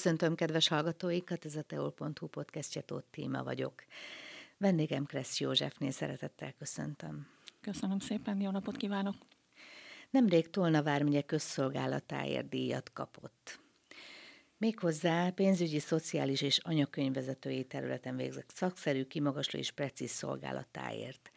Köszöntöm kedves hallgatóikat, ez a teol.hu podcastja Tóth Téma vagyok. Vendégem Kressz Józsefnél szeretettel köszöntöm. Köszönöm szépen, jó napot kívánok! Nemrég Tolna vármegye közszolgálatáért díjat kapott. Méghozzá pénzügyi, szociális és anyakönyvvezetői területen végzett szakszerű, kimagasló és precíz szolgálatáért.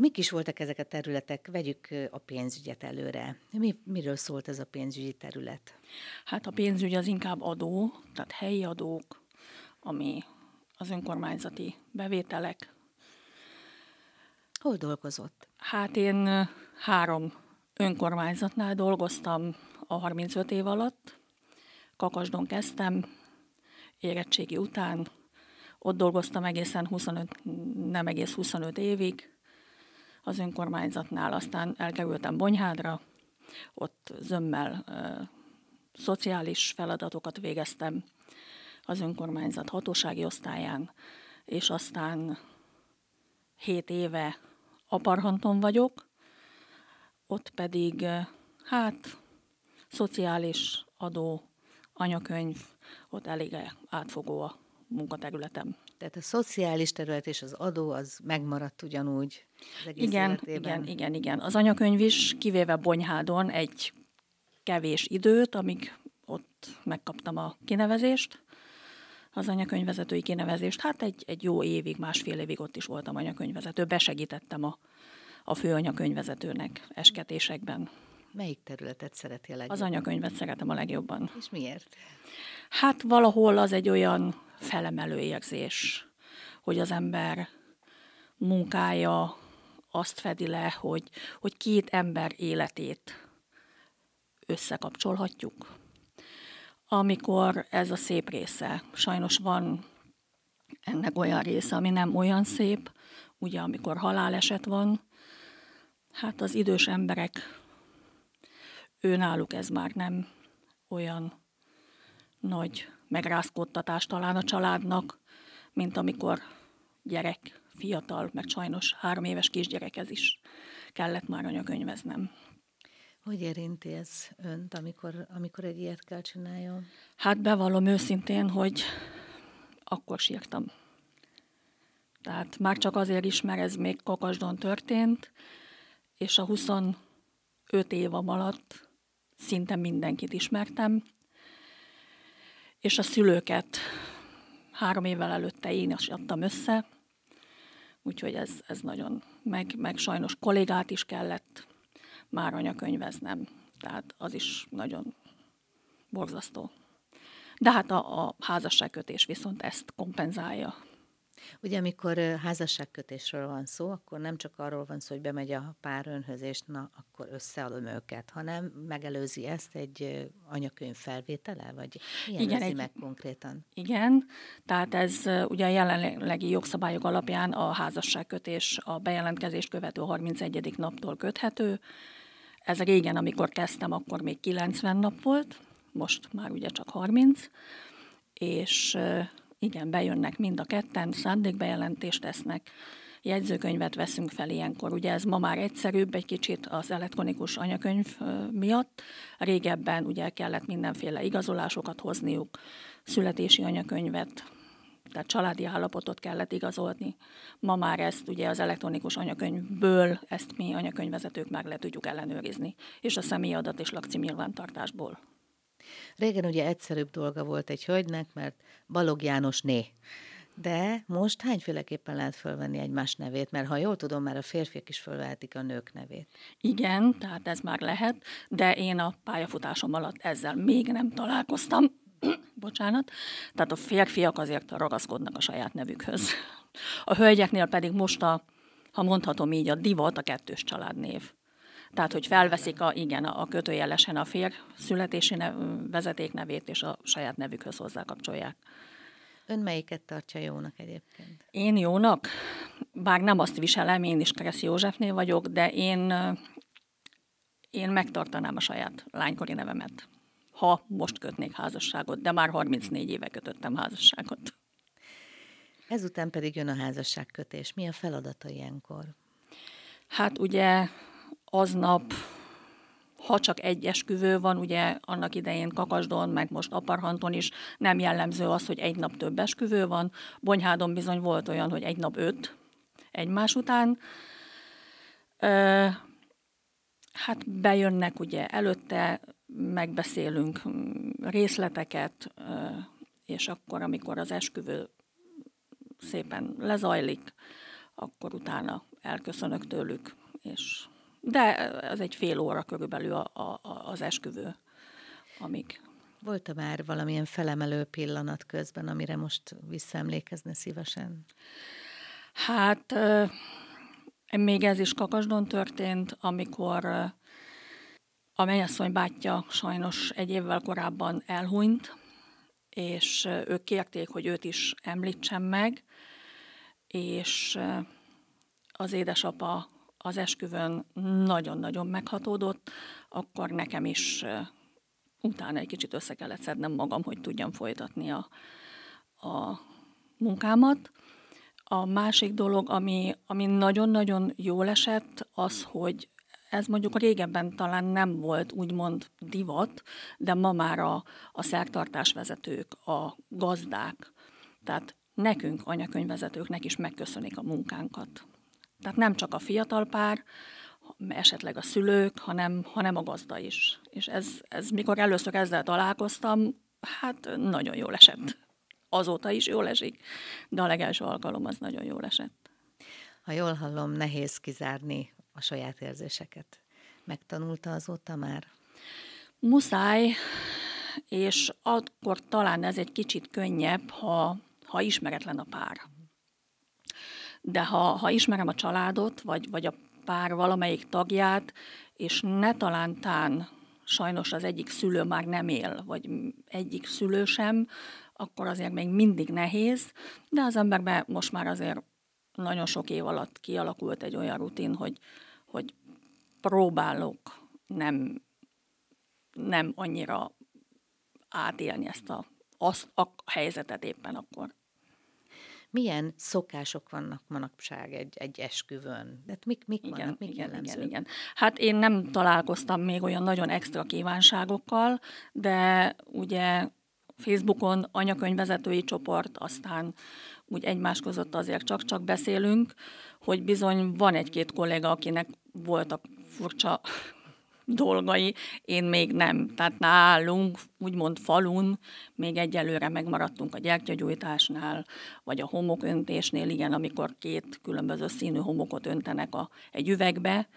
Mik is voltak ezek a területek? Vegyük a pénzügyet előre. Mi, miről szólt ez a pénzügyi terület? Hát a pénzügy az inkább adó, tehát helyi adók, ami az önkormányzati bevételek. Hol dolgozott? Hát én három önkormányzatnál dolgoztam a 35 év alatt. Kakasdon kezdtem, érettségi után. Ott dolgoztam egészen 25, nem egész 25 évig az önkormányzatnál, aztán elkerültem Bonyhádra, ott zömmel ö, szociális feladatokat végeztem az önkormányzat hatósági osztályán, és aztán hét éve Aparhanton vagyok, ott pedig hát szociális adó, anyakönyv, ott elég átfogó a munkaterületem. Tehát a szociális terület és az adó az megmaradt ugyanúgy az egész igen, életében. igen, igen, igen. Az anyakönyv is, kivéve Bonyhádon egy kevés időt, amíg ott megkaptam a kinevezést, az anyakönyvvezetői kinevezést. Hát egy, egy jó évig, másfél évig ott is voltam anyakönyvvezető. Besegítettem a, a fő anyakönyvvezetőnek esketésekben. Melyik területet szereti a legjobban? Az anyakönyvet szeretem a legjobban. És miért? Hát valahol az egy olyan felemelő érzés, hogy az ember munkája azt fedi le, hogy, hogy két ember életét összekapcsolhatjuk. Amikor ez a szép része, sajnos van ennek olyan része, ami nem olyan szép, ugye amikor haláleset van, hát az idős emberek, őnáluk ez már nem olyan nagy megrázkódtatás talán a családnak, mint amikor gyerek, fiatal, meg sajnos három éves kisgyerekez is kellett már anyakönyveznem. Hogy érinti ez önt, amikor, amikor egy ilyet kell csináljon? Hát bevallom őszintén, hogy akkor sírtam. Tehát már csak azért is, mert ez még Kakasdon történt, és a 25 évam alatt szinte mindenkit ismertem, és a szülőket három évvel előtte én is adtam össze, úgyhogy ez, ez nagyon, meg, meg sajnos kollégát is kellett már anyakönyveznem, tehát az is nagyon borzasztó. De hát a, a házasságkötés viszont ezt kompenzálja. Ugye, amikor házasságkötésről van szó, akkor nem csak arról van szó, hogy bemegy a pár önhöz, és na, akkor összeadom őket, hanem megelőzi ezt egy anyakönyv felvétele, vagy milyen igen, egy, meg konkrétan? Igen, tehát ez ugye a jelenlegi jogszabályok alapján a házasságkötés a bejelentkezést követő 31. naptól köthető. Ez régen, amikor kezdtem, akkor még 90 nap volt, most már ugye csak 30, és igen, bejönnek mind a ketten, szándékbejelentést tesznek, jegyzőkönyvet veszünk fel ilyenkor. Ugye ez ma már egyszerűbb egy kicsit az elektronikus anyakönyv miatt. Régebben ugye kellett mindenféle igazolásokat hozniuk, születési anyakönyvet, tehát családi állapotot kellett igazolni. Ma már ezt ugye az elektronikus anyakönyvből, ezt mi anyakönyvvezetők meg le tudjuk ellenőrizni, és a személyadat és lakcím nyilvántartásból. Régen ugye egyszerűbb dolga volt egy hölgynek, mert Balog János né. De most hányféleképpen lehet fölvenni egymás nevét? Mert ha jól tudom, már a férfiak is fölvehetik a nők nevét. Igen, tehát ez már lehet, de én a pályafutásom alatt ezzel még nem találkoztam. Bocsánat. Tehát a férfiak azért ragaszkodnak a saját nevükhöz. A hölgyeknél pedig most a, ha mondhatom így, a divat a kettős családnév. Tehát, hogy felveszik a, igen, a kötőjelesen a fér születési nev, vezetéknevét, és a saját nevükhöz hozzákapcsolják. Ön melyiket tartja jónak egyébként? Én jónak? Bár nem azt viselem, én is Kereszi Józsefnél vagyok, de én, én megtartanám a saját lánykori nevemet, ha most kötnék házasságot, de már 34 éve kötöttem házasságot. Ezután pedig jön a házasságkötés. Mi a feladata ilyenkor? Hát ugye aznap ha csak egy esküvő van, ugye annak idején Kakasdon, meg most Aparhanton is nem jellemző az, hogy egy nap több esküvő van. Bonyhádon bizony volt olyan, hogy egy nap öt egymás után. Ö, hát bejönnek ugye előtte, megbeszélünk részleteket, és akkor, amikor az esküvő szépen lezajlik, akkor utána elköszönök tőlük, és de ez egy fél óra körülbelül a, a, az esküvő, amíg... Volt-e már valamilyen felemelő pillanat közben, amire most visszaemlékezne szívesen? Hát még ez is Kakasdon történt, amikor a mennyasszony bátyja sajnos egy évvel korábban elhunyt, és ők kérték, hogy őt is említsem meg, és az édesapa az esküvőn nagyon-nagyon meghatódott, akkor nekem is utána egy kicsit össze kellett szednem magam, hogy tudjam folytatni a, a munkámat. A másik dolog, ami, ami nagyon-nagyon jól esett, az, hogy ez mondjuk régebben talán nem volt úgymond divat, de ma már a, a szertartásvezetők, a gazdák, tehát nekünk, anyakönyvvezetőknek is megköszönik a munkánkat. Tehát nem csak a fiatal pár, esetleg a szülők, hanem, hanem a gazda is. És ez, ez, mikor először ezzel találkoztam, hát nagyon jól esett. Azóta is jól esik, de a legelső alkalom az nagyon jól esett. Ha jól hallom, nehéz kizárni a saját érzéseket. Megtanulta azóta már? Muszáj, és akkor talán ez egy kicsit könnyebb, ha, ha ismeretlen a pár de ha, ha ismerem a családot, vagy, vagy a pár valamelyik tagját, és ne talántán sajnos az egyik szülő már nem él, vagy egyik szülő sem, akkor azért még mindig nehéz, de az emberben most már azért nagyon sok év alatt kialakult egy olyan rutin, hogy, hogy próbálok nem, nem annyira átélni ezt a, azt a helyzetet éppen akkor milyen szokások vannak manapság egy, egy esküvőn? De mik, mik igen, vannak, mik igen, igen, igen. Hát én nem találkoztam még olyan nagyon extra kívánságokkal, de ugye Facebookon anyakönyvvezetői csoport, aztán úgy egymás között azért csak-csak beszélünk, hogy bizony van egy-két kolléga, akinek voltak furcsa dolgai, én még nem. Tehát nálunk, úgymond falun, még egyelőre megmaradtunk a gyertyagyújtásnál, vagy a homoköntésnél, igen, amikor két különböző színű homokot öntenek a, egy üvegbe,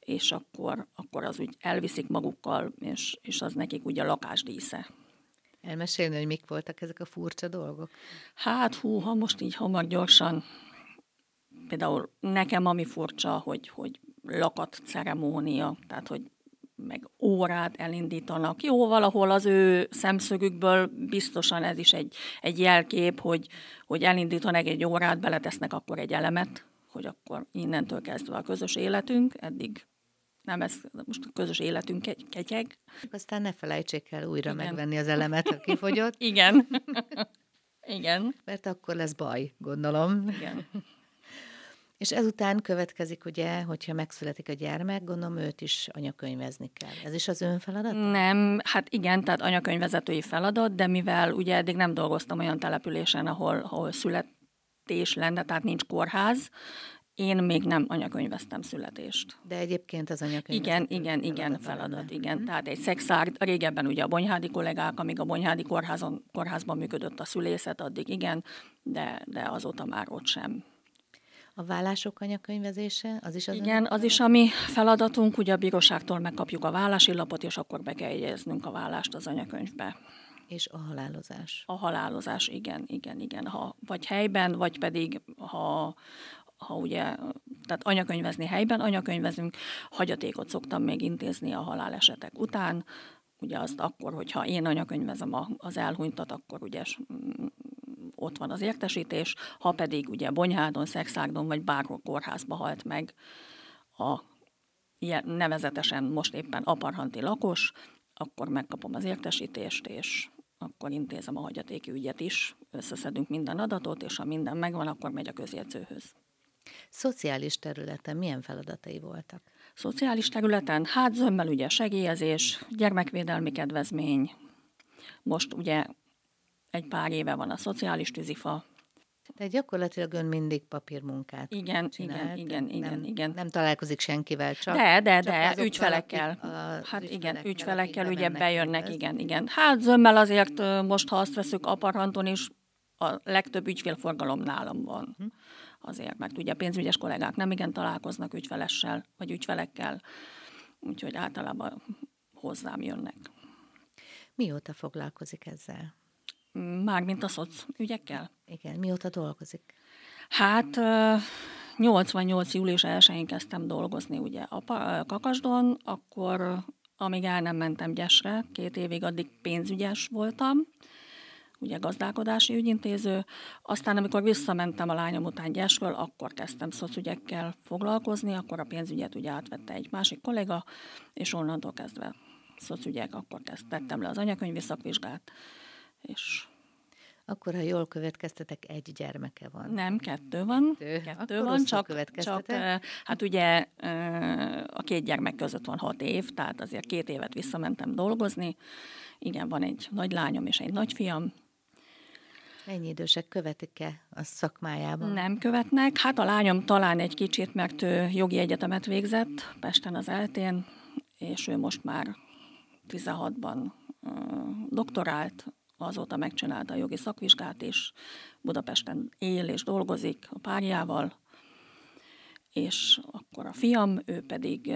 és akkor, akkor az úgy elviszik magukkal, és, és az nekik ugye a lakásdísze. Elmesélni, hogy mik voltak ezek a furcsa dolgok? Hát hú, ha most így hamar gyorsan, például nekem ami furcsa, hogy, hogy lakat ceremónia, tehát hogy meg órát elindítanak. Jó, valahol az ő szemszögükből biztosan ez is egy, egy jelkép, hogy, hogy elindítanak egy órát, beletesznek akkor egy elemet, hogy akkor innentől kezdve a közös életünk, eddig nem ez most a közös életünk egy ketyeg. Aztán ne felejtsék el újra Igen. megvenni az elemet, ha kifogyott. Igen. Igen. Mert akkor lesz baj, gondolom. Igen. És ezután következik ugye, hogyha megszületik a gyermek, gondolom őt is anyakönyvezni kell. Ez is az ön feladat? Nem, hát igen, tehát anyakönyvezetői feladat, de mivel ugye eddig nem dolgoztam olyan településen, ahol, ahol születés lenne, tehát nincs kórház, én még nem anyakönyveztem születést. De egyébként az anyakönyv. Igen, igen, igen, feladat, lenne. igen. Hmm. Tehát egy szexár, régebben ugye a bonyhádi kollégák, amíg a bonyhádi kórházon, kórházban működött a szülészet, addig igen, de, de azóta már ott sem. A vállások anyakönyvezése, az is az Igen, az is a mi feladatunk, ugye a bíróságtól megkapjuk a vállási lapot, és akkor be kell jegyeznünk a vállást az anyakönyvbe. És a halálozás. A halálozás, igen, igen, igen. Ha, vagy helyben, vagy pedig ha, ha ugye, tehát anyakönyvezni helyben, anyakönyvezünk, hagyatékot szoktam még intézni a halálesetek után, ugye azt akkor, hogyha én anyakönyvezem az elhunytat, akkor ugye ott van az értesítés, ha pedig ugye Bonyhádon, Szexágdon vagy bárhol kórházba halt meg a ilyen nevezetesen most éppen aparhanti lakos, akkor megkapom az értesítést, és akkor intézem a hagyatéki ügyet is, összeszedünk minden adatot, és ha minden megvan, akkor megy a közjegyzőhöz. Szociális területen milyen feladatai voltak? Szociális területen, hát zömmel ugye segélyezés, gyermekvédelmi kedvezmény, most ugye egy pár éve van a szociális tűzifa, tehát gyakorlatilag ön mindig papírmunkát Igen, csinált, igen, igen, igen, nem, igen. Nem találkozik senkivel, csak De, de, csak de, ügyfelekkel. Hát igen, ügyfelekkel, ugye bejönnek, igen, igen. Hát zömmel azért most, ha azt veszük, aparanton is a legtöbb ügyfélforgalom nálam van. Hm. Azért, mert ugye a pénzügyes kollégák nem igen találkoznak ügyfelessel, vagy ügyfelekkel, úgyhogy általában hozzám jönnek. Mióta foglalkozik ezzel? Mármint a szoc ügyekkel. Igen, mióta dolgozik? Hát ö, 88. július 1-én kezdtem dolgozni ugye a Kakasdon, akkor amíg el nem mentem Gyesre, két évig addig pénzügyes voltam, ugye gazdálkodási ügyintéző, aztán amikor visszamentem a lányom után Gyesről, akkor kezdtem szocügyekkel foglalkozni, akkor a pénzügyet ugye átvette egy másik kolléga, és onnantól kezdve szocügyek, akkor kezdtem le az anyakönyvi szakvizsgát, és Akkor, ha jól következtetek, egy gyermeke van. Nem, kettő van. Kettő. Kettő Akkor van, csak, csak hát ugye a két gyermek között van hat év, tehát azért két évet visszamentem dolgozni. Igen, van egy nagy lányom és egy nagyfiam. Ennyi idősek követik-e a szakmájában? Nem követnek. Hát a lányom talán egy kicsit, mert ő jogi egyetemet végzett Pesten az eltén, és ő most már 16-ban ö, doktorált, azóta megcsinálta a jogi szakvizsgát, és Budapesten él és dolgozik a párjával, és akkor a fiam, ő pedig,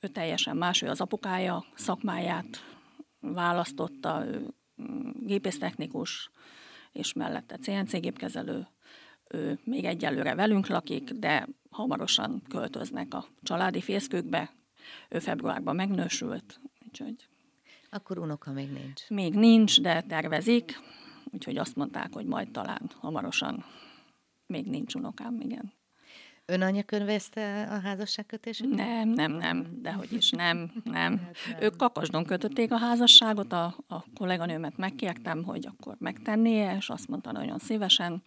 ő teljesen más, ő az apukája szakmáját választotta, ő mm, gépésztechnikus, és mellette CNC gépkezelő, ő még egyelőre velünk lakik, de hamarosan költöznek a családi fészkükbe. Ő februárban megnősült, úgyhogy Akkor unoka még nincs. még nincs, de tervezik, úgyhogy azt mondták, hogy majd talán hamarosan még nincs unokám, igen. Ön anyakönyvezte a házasságkötésüket? Nem, nem, nem, dehogy is nem, nem. Hát. Ők kakasdon kötötték a házasságot, a, a kolléganőmet megkértem, hogy akkor megtennie, és azt mondta nagyon szívesen.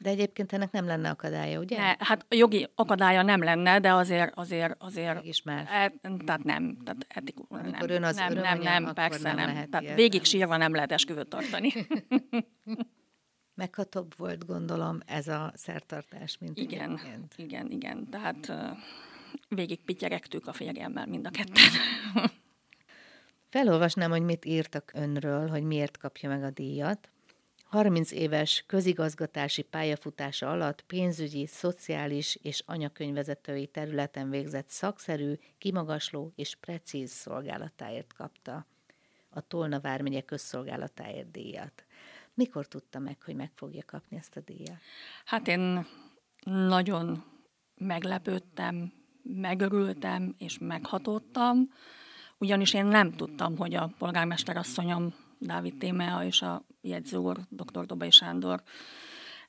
De egyébként ennek nem lenne akadálya, ugye? Ne, hát a jogi akadálya nem lenne, de azért, azért, azért Megismer. E, tehát nem, tehát Amikor nem, ön az nem, nem, nem, persze nem nem. Tehát végig sírva nem lehet esküvőt tartani. Meghatóbb volt, gondolom, ez a szertartás, mint igen, egyébként. igen, igen. Tehát végig pityeregtük a férjemmel mind a ketten. Felolvasnám, hogy mit írtak önről, hogy miért kapja meg a díjat. 30 éves közigazgatási pályafutása alatt pénzügyi, szociális és anyakönyvezetői területen végzett szakszerű, kimagasló és precíz szolgálatáért kapta a Tolna vármegye közszolgálatáért díjat. Mikor tudta meg, hogy meg fogja kapni ezt a díjat? Hát én nagyon meglepődtem, megörültem és meghatódtam, ugyanis én nem tudtam, hogy a polgármester asszonyom Dávid Témea és a jegyző úr, dr. Dobai Sándor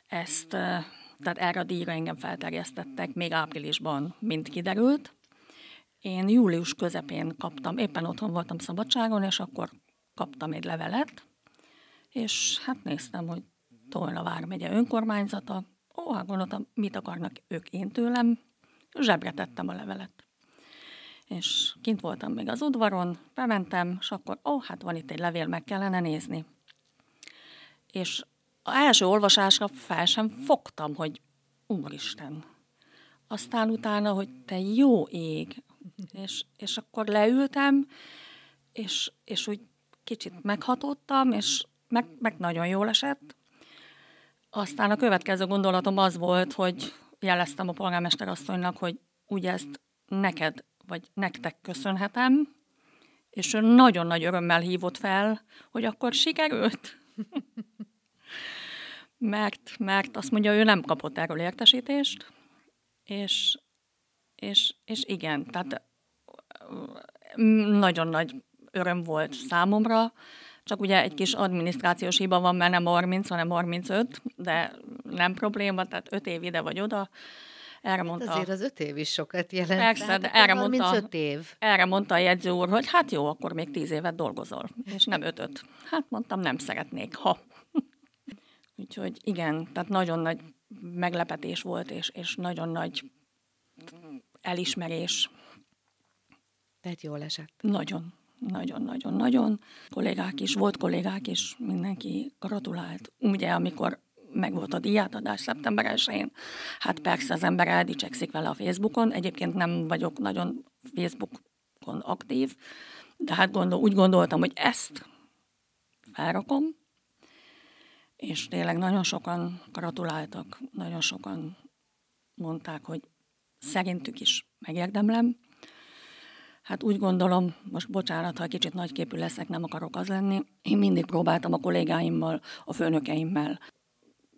ezt, eh, tehát erre a díjra engem felterjesztettek még áprilisban, mint kiderült. Én július közepén kaptam, éppen otthon voltam szabadságon, és akkor kaptam egy levelet, és hát néztem, hogy Tolna vármegye önkormányzata. Ó, hát gondoltam, mit akarnak ők én tőlem. Zsebre tettem a levelet. És kint voltam még az udvaron, bementem, és akkor, ó, hát van itt egy levél, meg kellene nézni. És az első olvasásra fel sem fogtam, hogy úristen. Aztán utána, hogy te jó ég. És, és akkor leültem, és, és úgy kicsit meghatódtam, és meg, meg nagyon jól esett. Aztán a következő gondolatom az volt, hogy jeleztem a polgármester asszonynak, hogy úgy ezt neked, vagy nektek köszönhetem, és ő nagyon nagy örömmel hívott fel, hogy akkor sikerült. mert, mert azt mondja, ő nem kapott erről értesítést, és, és, és igen, tehát nagyon nagy öröm volt számomra, csak ugye egy kis adminisztrációs hiba van, mert nem 30, hanem 35, de nem probléma, tehát 5 év ide vagy oda. Erre Hát mondta, azért az öt év is sokat jelent. Persze, tehát de erre mondta- 35 év. erre mondta a jegyző úr, hogy hát jó, akkor még 10 évet dolgozol, és nem ötöt. Hát mondtam, nem szeretnék, ha. Úgyhogy igen, tehát nagyon nagy meglepetés volt, és, és nagyon nagy elismerés. Tehát jól esett. Nagyon, nagyon, nagyon, nagyon. Kollégák is, volt kollégák is, mindenki gratulált. Ugye, amikor meg volt a díjátadás szeptember 1 hát persze az ember eldicsekszik vele a Facebookon. Egyébként nem vagyok nagyon Facebookon aktív, de hát gondol, úgy gondoltam, hogy ezt felrakom, és tényleg nagyon sokan gratuláltak, nagyon sokan mondták, hogy szerintük is megérdemlem. Hát úgy gondolom, most bocsánat, ha kicsit nagyképű leszek, nem akarok az lenni. Én mindig próbáltam a kollégáimmal, a főnökeimmel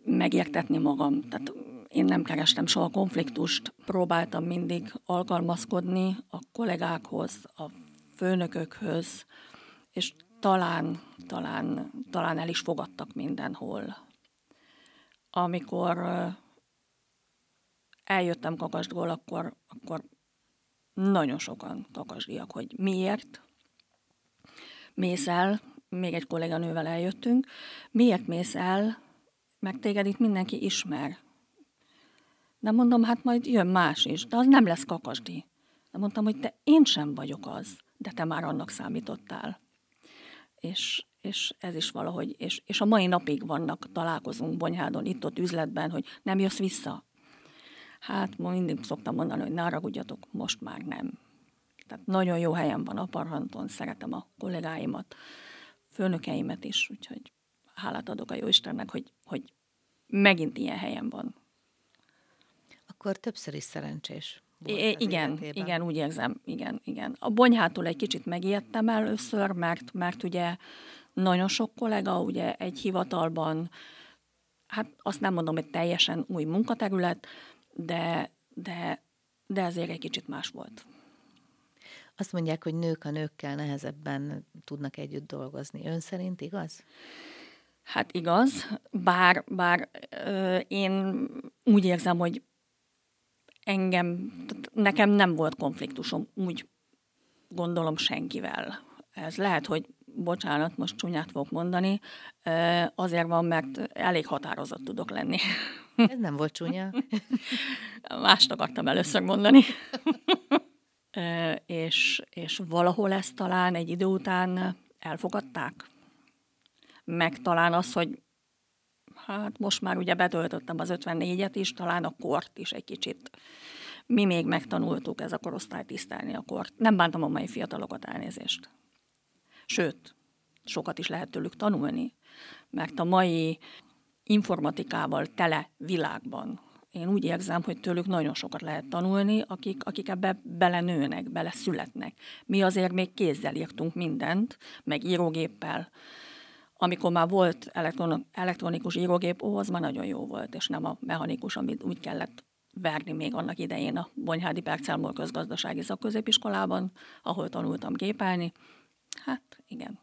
megértetni magam. Tehát én nem kerestem soha konfliktust, próbáltam mindig alkalmazkodni a kollégákhoz, a főnökökhöz, és talán, talán, talán el is fogadtak mindenhol. Amikor eljöttem kakasdból, akkor, akkor nagyon sokan kakasdiak, hogy miért mész el, még egy kolléganővel eljöttünk, miért mész el, meg téged itt mindenki ismer. De mondom, hát majd jön más is, de az nem lesz kakasdi. De mondtam, hogy te én sem vagyok az, de te már annak számítottál. És, és ez is valahogy, és, és a mai napig vannak, találkozunk Bonyhádon, itt-ott üzletben, hogy nem jössz vissza. Hát mindig szoktam mondani, hogy ne haragudjatok, most már nem. Tehát nagyon jó helyen van a Parhanton, szeretem a kollégáimat, főnökeimet is, úgyhogy hálát adok a Jóistennek, hogy, hogy megint ilyen helyen van. Akkor többször is szerencsés. I- igen, életében. igen, úgy érzem, igen, igen. A bonyhától egy kicsit megijedtem először, mert, mert ugye nagyon sok kollega, ugye egy hivatalban, hát azt nem mondom, hogy teljesen új munkaterület, de, de, de ezért egy kicsit más volt. Azt mondják, hogy nők a nőkkel nehezebben tudnak együtt dolgozni. Ön szerint igaz? Hát igaz, bár, bár ö, én úgy érzem, hogy engem, nekem nem volt konfliktusom, úgy gondolom senkivel. Ez lehet, hogy bocsánat, most csúnyát fogok mondani, azért van, mert elég határozott tudok lenni. Ez nem volt csúnya. Mást akartam először mondani. és, és valahol ezt talán egy idő után elfogadták. Meg talán az, hogy hát most már ugye betöltöttem az 54-et is, talán a kort is egy kicsit. Mi még megtanultuk ez a korosztály tisztelni a kort. Nem bántam a mai fiatalokat elnézést. Sőt, sokat is lehet tőlük tanulni, mert a mai informatikával tele világban én úgy érzem, hogy tőlük nagyon sokat lehet tanulni, akik, akik ebbe belenőnek, bele születnek. Mi azért még kézzel írtunk mindent, meg írógéppel. Amikor már volt elektron, elektronikus írógép, ó, az már nagyon jó volt, és nem a mechanikus, amit úgy kellett verni még annak idején a Bonyhádi Percelmol közgazdasági szakközépiskolában, ahol tanultam gépelni. Hát igen,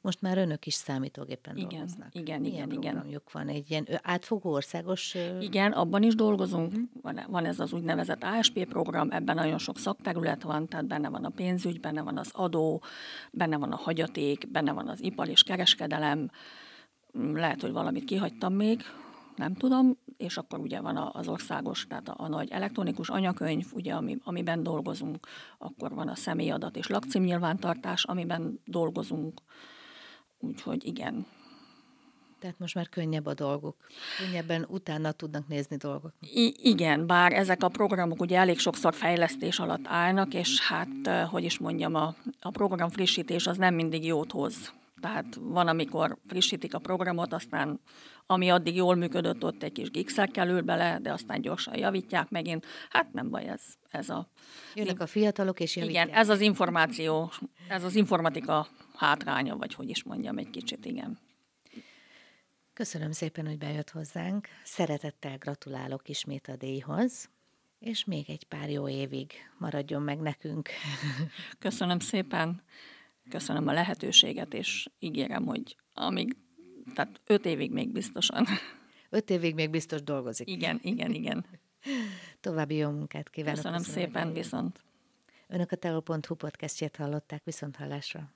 most már önök is számítógépen igen, dolgoznak. Igen, Milyen igen, igen. van? Egy ilyen átfogó országos... Igen, abban is dolgozunk. Uh-huh. Van, van ez az úgynevezett ASP program, ebben nagyon sok szakterület van, tehát benne van a pénzügy, benne van az adó, benne van a hagyaték, benne van az ipar és kereskedelem, lehet, hogy valamit kihagytam még, nem tudom, és akkor ugye van az országos, tehát a, a nagy elektronikus anyakönyv, ugye, ami, amiben dolgozunk, akkor van a személyadat és lakcímnyilvántartás, amiben dolgozunk, úgyhogy igen. Tehát most már könnyebb a dolgok. Könnyebben utána tudnak nézni dolgok. I- igen, bár ezek a programok ugye elég sokszor fejlesztés alatt állnak, és hát, hogy is mondjam, a, a program frissítés az nem mindig jót hoz. Tehát van, amikor frissítik a programot, aztán ami addig jól működött, ott egy kis gigszer kerül bele, de aztán gyorsan javítják megint. Hát nem baj, ez, ez a... Jönnek a fiatalok és javítják. Igen, ez az információ, ez az informatika hátránya, vagy hogy is mondjam egy kicsit, igen. Köszönöm szépen, hogy bejött hozzánk. Szeretettel gratulálok ismét a díjhoz, és még egy pár jó évig maradjon meg nekünk. Köszönöm szépen, köszönöm a lehetőséget, és ígérem, hogy amíg tehát öt évig még biztosan. Öt évig még biztos dolgozik. Igen, igen, igen. További jó munkát kívánok. Köszönöm, szépen, viszont. Önök a teol.hu podcastjét hallották, viszont hallásra.